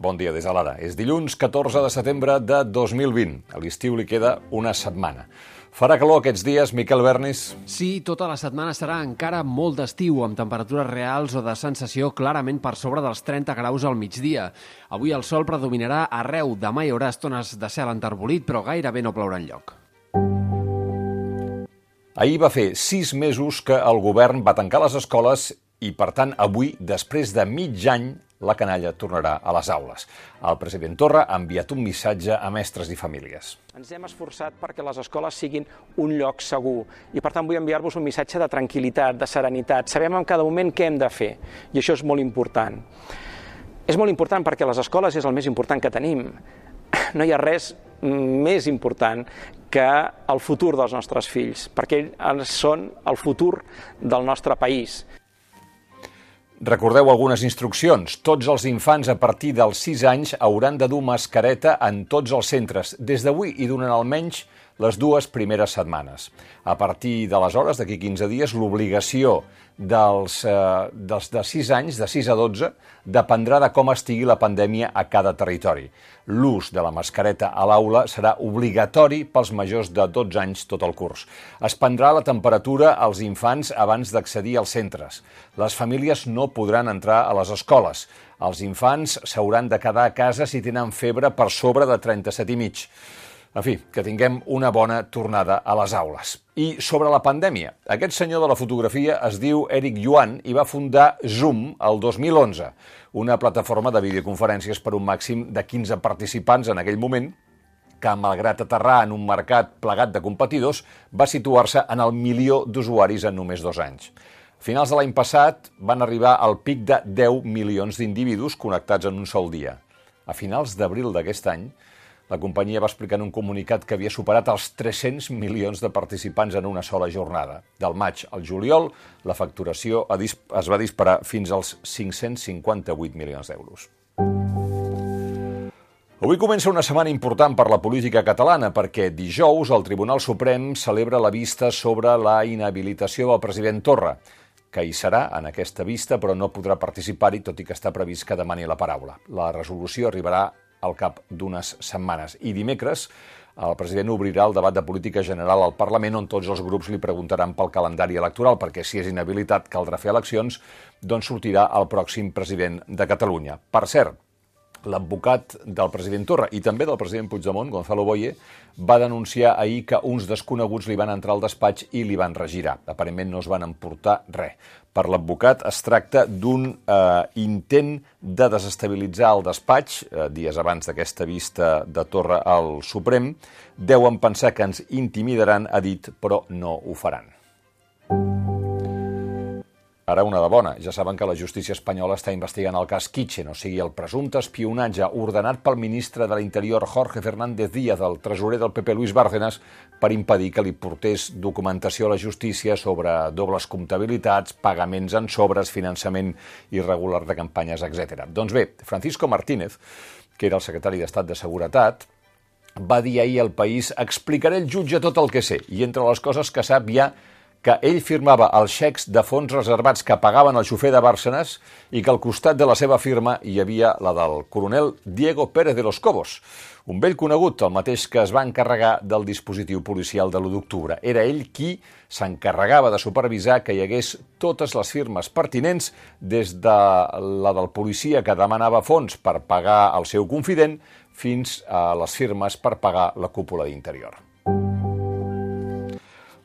Bon dia des de l'ara. És dilluns 14 de setembre de 2020. A l'estiu li queda una setmana. Farà calor aquests dies, Miquel Bernis? Sí, tota la setmana serà encara molt d'estiu, amb temperatures reals o de sensació clarament per sobre dels 30 graus al migdia. Avui el sol predominarà arreu. Demà hi haurà estones de cel enterbolit, però gairebé no plourà enlloc. Ahir va fer sis mesos que el govern va tancar les escoles i, per tant, avui, després de mig any, la canalla tornarà a les aules. El president Torra ha enviat un missatge a mestres i famílies. Ens hem esforçat perquè les escoles siguin un lloc segur i per tant vull enviar-vos un missatge de tranquil·litat, de serenitat. Sabem en cada moment què hem de fer i això és molt important. És molt important perquè les escoles és el més important que tenim. No hi ha res més important que el futur dels nostres fills, perquè ells són el futur del nostre país. Recordeu algunes instruccions. Tots els infants a partir dels 6 anys hauran de dur mascareta en tots els centres, des d'avui i durant almenys les dues primeres setmanes. A partir d'aleshores, d'aquí 15 dies, l'obligació dels, eh, dels de 6 anys, de 6 a 12, dependrà de com estigui la pandèmia a cada territori. L'ús de la mascareta a l'aula serà obligatori pels majors de 12 anys tot el curs. Es prendrà la temperatura als infants abans d'accedir als centres. Les famílies no podran entrar a les escoles. Els infants s'hauran de quedar a casa si tenen febre per sobre de 37 i mig. En fi, que tinguem una bona tornada a les aules. I sobre la pandèmia, aquest senyor de la fotografia es diu Eric Yuan i va fundar Zoom el 2011, una plataforma de videoconferències per un màxim de 15 participants en aquell moment, que, malgrat aterrar en un mercat plegat de competidors, va situar-se en el milió d'usuaris en només dos anys. A finals de l'any passat van arribar al pic de 10 milions d'individus connectats en un sol dia. A finals d'abril d'aquest any, la companyia va explicar en un comunicat que havia superat els 300 milions de participants en una sola jornada. Del maig al juliol, la facturació es va disparar fins als 558 milions d'euros. Avui comença una setmana important per la política catalana perquè dijous el Tribunal Suprem celebra la vista sobre la inhabilitació del president Torra, que hi serà en aquesta vista però no podrà participar-hi tot i que està previst que demani la paraula. La resolució arribarà al cap d'unes setmanes. I dimecres el president obrirà el debat de política general al Parlament on tots els grups li preguntaran pel calendari electoral, perquè si és inhabilitat caldrà fer eleccions, doncs sortirà el pròxim president de Catalunya. Per cert, l'advocat del president Torra i també del president Puigdemont, Gonzalo Boye, va denunciar ahir que uns desconeguts li van entrar al despatx i li van regirar. Aparentment no es van emportar res. Per l'advocat es tracta d'un eh, intent de desestabilitzar el despatx, eh, dies abans d'aquesta vista de Torra al Suprem. Deuen pensar que ens intimidaran, ha dit, però no ho faran. Ara una de bona. Ja saben que la justícia espanyola està investigant el cas Kitchen, o sigui, el presumpte espionatge ordenat pel ministre de l'Interior Jorge Fernández Díaz, el tresorer del PP Luis Bárcenas, per impedir que li portés documentació a la justícia sobre dobles comptabilitats, pagaments en sobres, finançament irregular de campanyes, etc. Doncs bé, Francisco Martínez, que era el secretari d'Estat de Seguretat, va dir ahir al país explicaré al jutge tot el que sé, i entre les coses que sap hi ha que ell firmava els xecs de fons reservats que pagaven el xofer de Bárcenas i que al costat de la seva firma hi havia la del coronel Diego Pérez de los Cobos, un vell conegut, el mateix que es va encarregar del dispositiu policial de l'1 d'octubre. Era ell qui s'encarregava de supervisar que hi hagués totes les firmes pertinents, des de la del policia que demanava fons per pagar el seu confident fins a les firmes per pagar la cúpula d'interior.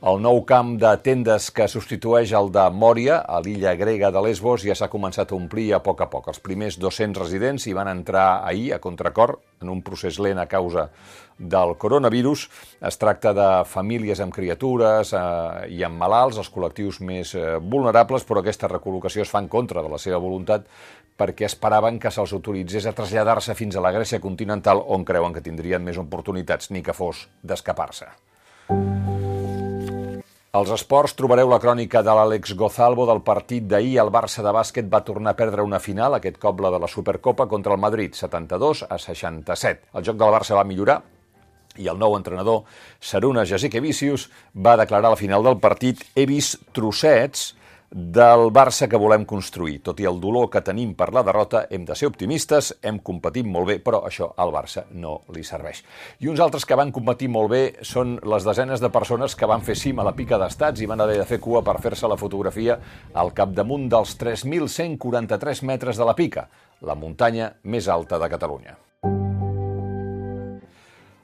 El nou camp de tendes que substitueix el de Mòria, a l'illa grega de Lesbos, ja s'ha començat a omplir a poc a poc. Els primers 200 residents hi van entrar ahir a contracor en un procés lent a causa del coronavirus. Es tracta de famílies amb criatures eh, i amb malalts, els col·lectius més eh, vulnerables, però aquesta recol·locació es fa en contra de la seva voluntat perquè esperaven que se'ls autoritzés a traslladar-se fins a la Grècia continental on creuen que tindrien més oportunitats, ni que fos d'escapar-se. Als esports trobareu la crònica de l'Àlex Gozalvo del partit d'ahir. El Barça de bàsquet va tornar a perdre una final, aquest cop la de la Supercopa, contra el Madrid, 72 a 67. El joc del Barça va millorar i el nou entrenador, Saruna Jasike Vicius, va declarar a la final del partit «He vist trossets del Barça que volem construir. Tot i el dolor que tenim per la derrota, hem de ser optimistes, hem competit molt bé, però això al Barça no li serveix. I uns altres que van competir molt bé són les desenes de persones que van fer cim a la pica d'estats i van haver de fer cua per fer-se la fotografia al capdamunt dels 3.143 metres de la pica, la muntanya més alta de Catalunya.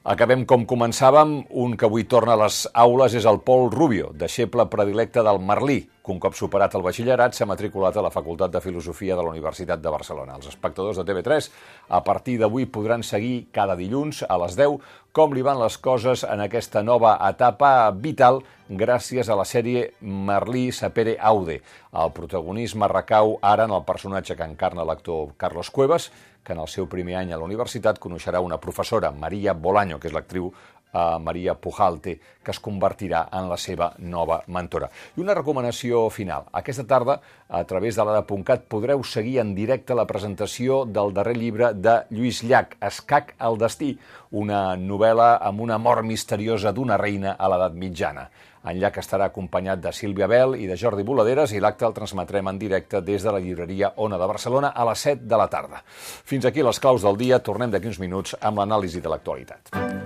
Acabem com començàvem. Un que avui torna a les aules és el Pol Rubio, deixeble predilecte del Merlí, que un cop superat el batxillerat s'ha matriculat a la Facultat de Filosofia de la Universitat de Barcelona. Els espectadors de TV3 a partir d'avui podran seguir cada dilluns a les 10 com li van les coses en aquesta nova etapa vital gràcies a la sèrie Merlí Sapere Aude. El protagonisme recau ara en el personatge que encarna l'actor Carlos Cuevas, que en el seu primer any a la universitat coneixerà una professora, Maria Bolaño, que és l'actriu eh, Maria Pujalte, que es convertirà en la seva nova mentora. I una recomanació final. Aquesta tarda, a través de l'Ada.cat, podreu seguir en directe la presentació del darrer llibre de Lluís Llach, Escac al destí, una novel·la amb una mort misteriosa d'una reina a l'edat mitjana. En Llach estarà acompanyat de Sílvia Bel i de Jordi Boladeres i l'acte el transmetrem en directe des de la llibreria Ona de Barcelona a les 7 de la tarda. Fins aquí les claus del dia. Tornem d'aquí uns minuts amb l'anàlisi de l'actualitat. Thank